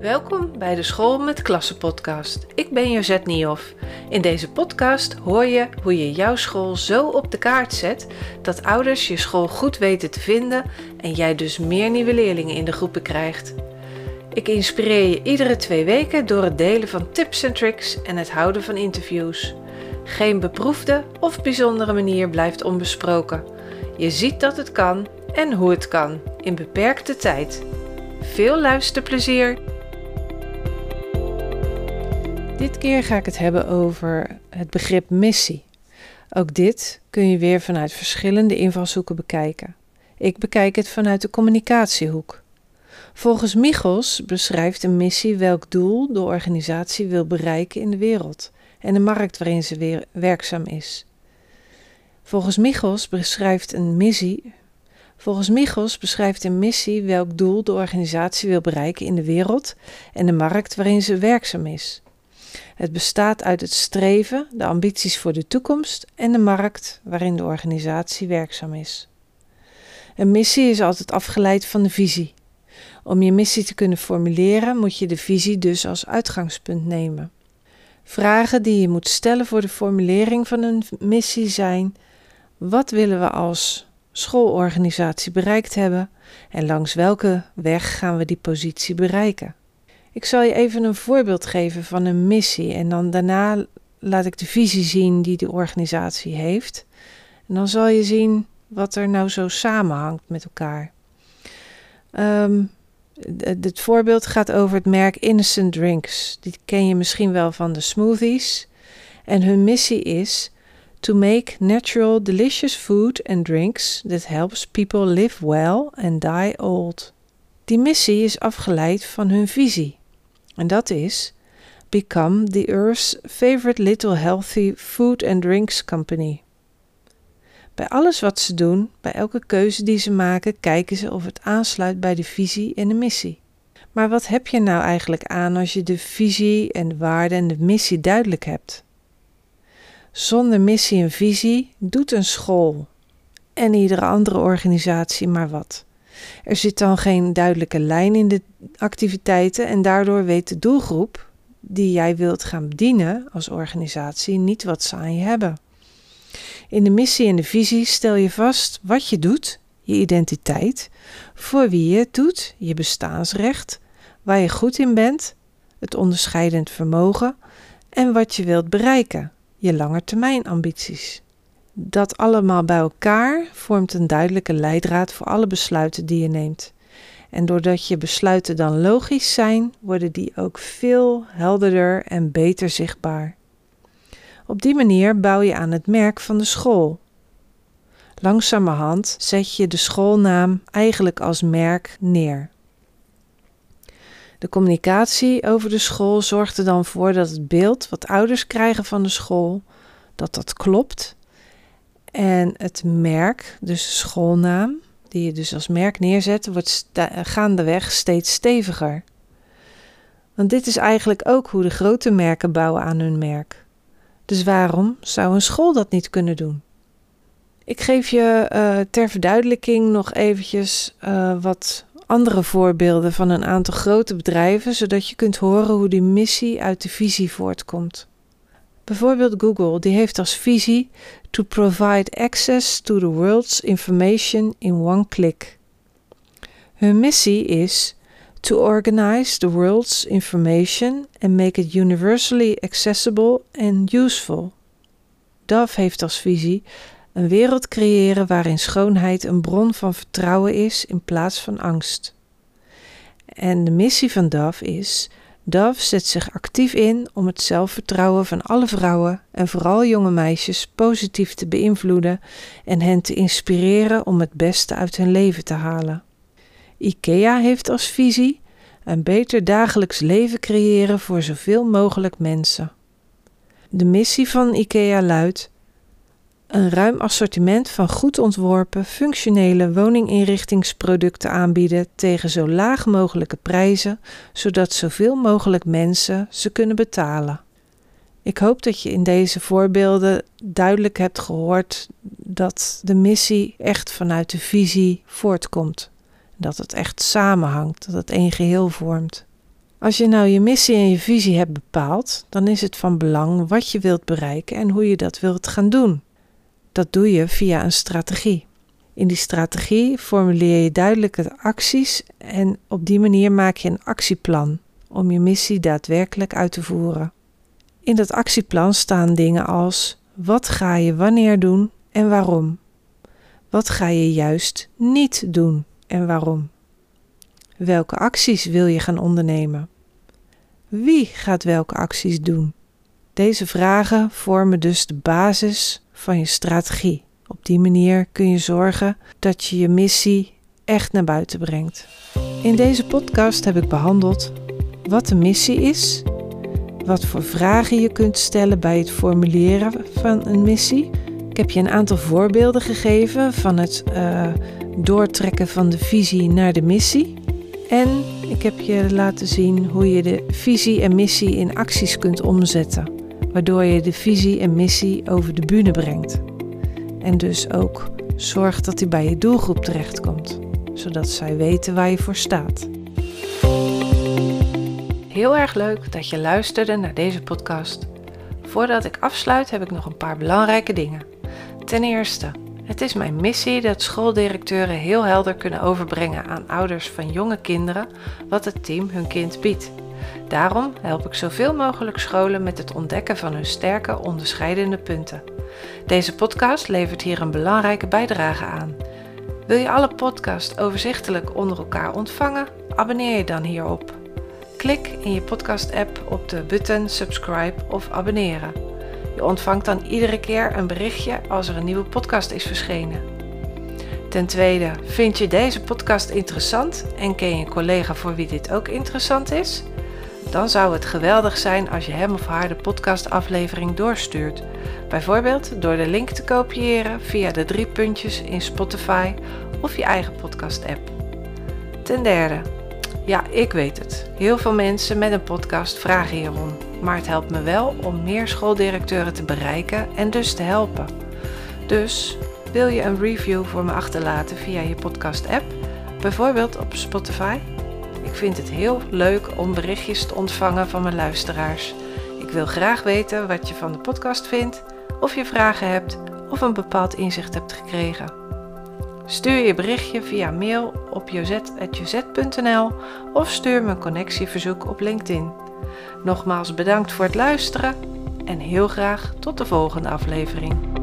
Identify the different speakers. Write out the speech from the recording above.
Speaker 1: Welkom bij de School met Klassen podcast. Ik ben Josette Niehoff. In deze podcast hoor je hoe je jouw school zo op de kaart zet dat ouders je school goed weten te vinden en jij dus meer nieuwe leerlingen in de groepen krijgt. Ik inspireer je iedere twee weken door het delen van tips en tricks en het houden van interviews. Geen beproefde of bijzondere manier blijft onbesproken. Je ziet dat het kan en hoe het kan in beperkte tijd. Veel luisterplezier! Dit keer ga ik het hebben over het begrip missie. Ook dit kun je weer vanuit verschillende invalshoeken bekijken. Ik bekijk het vanuit de communicatiehoek. Volgens Michels beschrijft een missie welk doel de organisatie wil bereiken in de wereld en de markt waarin ze werkzaam is. Volgens Michels beschrijft een missie. Volgens Michels beschrijft een missie welk doel de organisatie wil bereiken in de wereld en de markt waarin ze werkzaam is. Het bestaat uit het streven, de ambities voor de toekomst en de markt waarin de organisatie werkzaam is. Een missie is altijd afgeleid van de visie. Om je missie te kunnen formuleren moet je de visie dus als uitgangspunt nemen. Vragen die je moet stellen voor de formulering van een missie zijn: wat willen we als schoolorganisatie bereikt hebben en langs welke weg gaan we die positie bereiken? Ik zal je even een voorbeeld geven van een missie en dan daarna laat ik de visie zien die de organisatie heeft. En dan zal je zien wat er nou zo samenhangt met elkaar. Um, het voorbeeld gaat over het merk Innocent Drinks. Die ken je misschien wel van de smoothies. En hun missie is to make natural delicious food and drinks that helps people live well and die old. Die missie is afgeleid van hun visie. En dat is Become the Earth's favorite little healthy food and drinks company. Bij alles wat ze doen, bij elke keuze die ze maken, kijken ze of het aansluit bij de visie en de missie. Maar wat heb je nou eigenlijk aan als je de visie en de waarde en de missie duidelijk hebt? Zonder missie en visie doet een school en iedere andere organisatie maar wat. Er zit dan geen duidelijke lijn in de activiteiten en daardoor weet de doelgroep die jij wilt gaan bedienen als organisatie niet wat ze aan je hebben. In de missie en de visie stel je vast wat je doet, je identiteit, voor wie je het doet, je bestaansrecht, waar je goed in bent, het onderscheidend vermogen en wat je wilt bereiken, je langetermijnambities. Dat allemaal bij elkaar vormt een duidelijke leidraad voor alle besluiten die je neemt. En doordat je besluiten dan logisch zijn, worden die ook veel helderder en beter zichtbaar. Op die manier bouw je aan het merk van de school. Langzamerhand zet je de schoolnaam eigenlijk als merk neer. De communicatie over de school zorgt er dan voor dat het beeld wat ouders krijgen van de school, dat dat klopt. En het merk, dus schoolnaam, die je dus als merk neerzet, wordt gaandeweg steeds steviger. Want dit is eigenlijk ook hoe de grote merken bouwen aan hun merk. Dus waarom zou een school dat niet kunnen doen? Ik geef je uh, ter verduidelijking nog eventjes uh, wat andere voorbeelden van een aantal grote bedrijven, zodat je kunt horen hoe die missie uit de visie voortkomt. Bijvoorbeeld Google, die heeft als visie to provide access to the world's information in one click. Hun missie is to organize the world's information and make it universally accessible and useful. Dove heeft als visie een wereld creëren waarin schoonheid een bron van vertrouwen is in plaats van angst. En de missie van Dove is: Dove zet zich actief in om het zelfvertrouwen van alle vrouwen en vooral jonge meisjes positief te beïnvloeden en hen te inspireren om het beste uit hun leven te halen. IKEA heeft als visie een beter dagelijks leven creëren voor zoveel mogelijk mensen. De missie van IKEA luidt: een ruim assortiment van goed ontworpen, functionele woninginrichtingsproducten aanbieden tegen zo laag mogelijke prijzen, zodat zoveel mogelijk mensen ze kunnen betalen. Ik hoop dat je in deze voorbeelden duidelijk hebt gehoord dat de missie echt vanuit de visie voortkomt. Dat het echt samenhangt, dat het één geheel vormt. Als je nou je missie en je visie hebt bepaald, dan is het van belang wat je wilt bereiken en hoe je dat wilt gaan doen. Dat doe je via een strategie. In die strategie formuleer je duidelijke acties en op die manier maak je een actieplan om je missie daadwerkelijk uit te voeren. In dat actieplan staan dingen als wat ga je wanneer doen en waarom? Wat ga je juist niet doen en waarom? Welke acties wil je gaan ondernemen? Wie gaat welke acties doen? Deze vragen vormen dus de basis van je strategie. Op die manier kun je zorgen dat je je missie echt naar buiten brengt. In deze podcast heb ik behandeld wat de missie is, wat voor vragen je kunt stellen bij het formuleren van een missie. Ik heb je een aantal voorbeelden gegeven van het uh, doortrekken van de visie naar de missie. En ik heb je laten zien hoe je de visie en missie in acties kunt omzetten, waardoor je de visie en missie over de bühne brengt. En dus ook zorgt dat hij bij je doelgroep terechtkomt, zodat zij weten waar je voor staat. Heel erg leuk dat je luisterde naar deze podcast. Voordat ik afsluit heb ik nog een paar belangrijke dingen. Ten eerste, het is mijn missie dat schooldirecteuren heel helder kunnen overbrengen aan ouders van jonge kinderen wat het team hun kind biedt. Daarom help ik zoveel mogelijk scholen met het ontdekken van hun sterke onderscheidende punten. Deze podcast levert hier een belangrijke bijdrage aan. Wil je alle podcasts overzichtelijk onder elkaar ontvangen? Abonneer je dan hierop. Klik in je podcast-app op de button subscribe of abonneren. Je ontvangt dan iedere keer een berichtje als er een nieuwe podcast is verschenen. Ten tweede, vind je deze podcast interessant en ken je een collega voor wie dit ook interessant is? Dan zou het geweldig zijn als je hem of haar de podcastaflevering doorstuurt. Bijvoorbeeld door de link te kopiëren via de drie puntjes in Spotify of je eigen podcast-app. Ten derde, ja, ik weet het. Heel veel mensen met een podcast vragen hierom. Maar het helpt me wel om meer schooldirecteuren te bereiken en dus te helpen. Dus wil je een review voor me achterlaten via je podcast-app, bijvoorbeeld op Spotify? Ik vind het heel leuk om berichtjes te ontvangen van mijn luisteraars. Ik wil graag weten wat je van de podcast vindt, of je vragen hebt of een bepaald inzicht hebt gekregen. Stuur je berichtje via mail op jozet.jozet.nl of stuur me een connectieverzoek op LinkedIn. Nogmaals bedankt voor het luisteren en heel graag tot de volgende aflevering.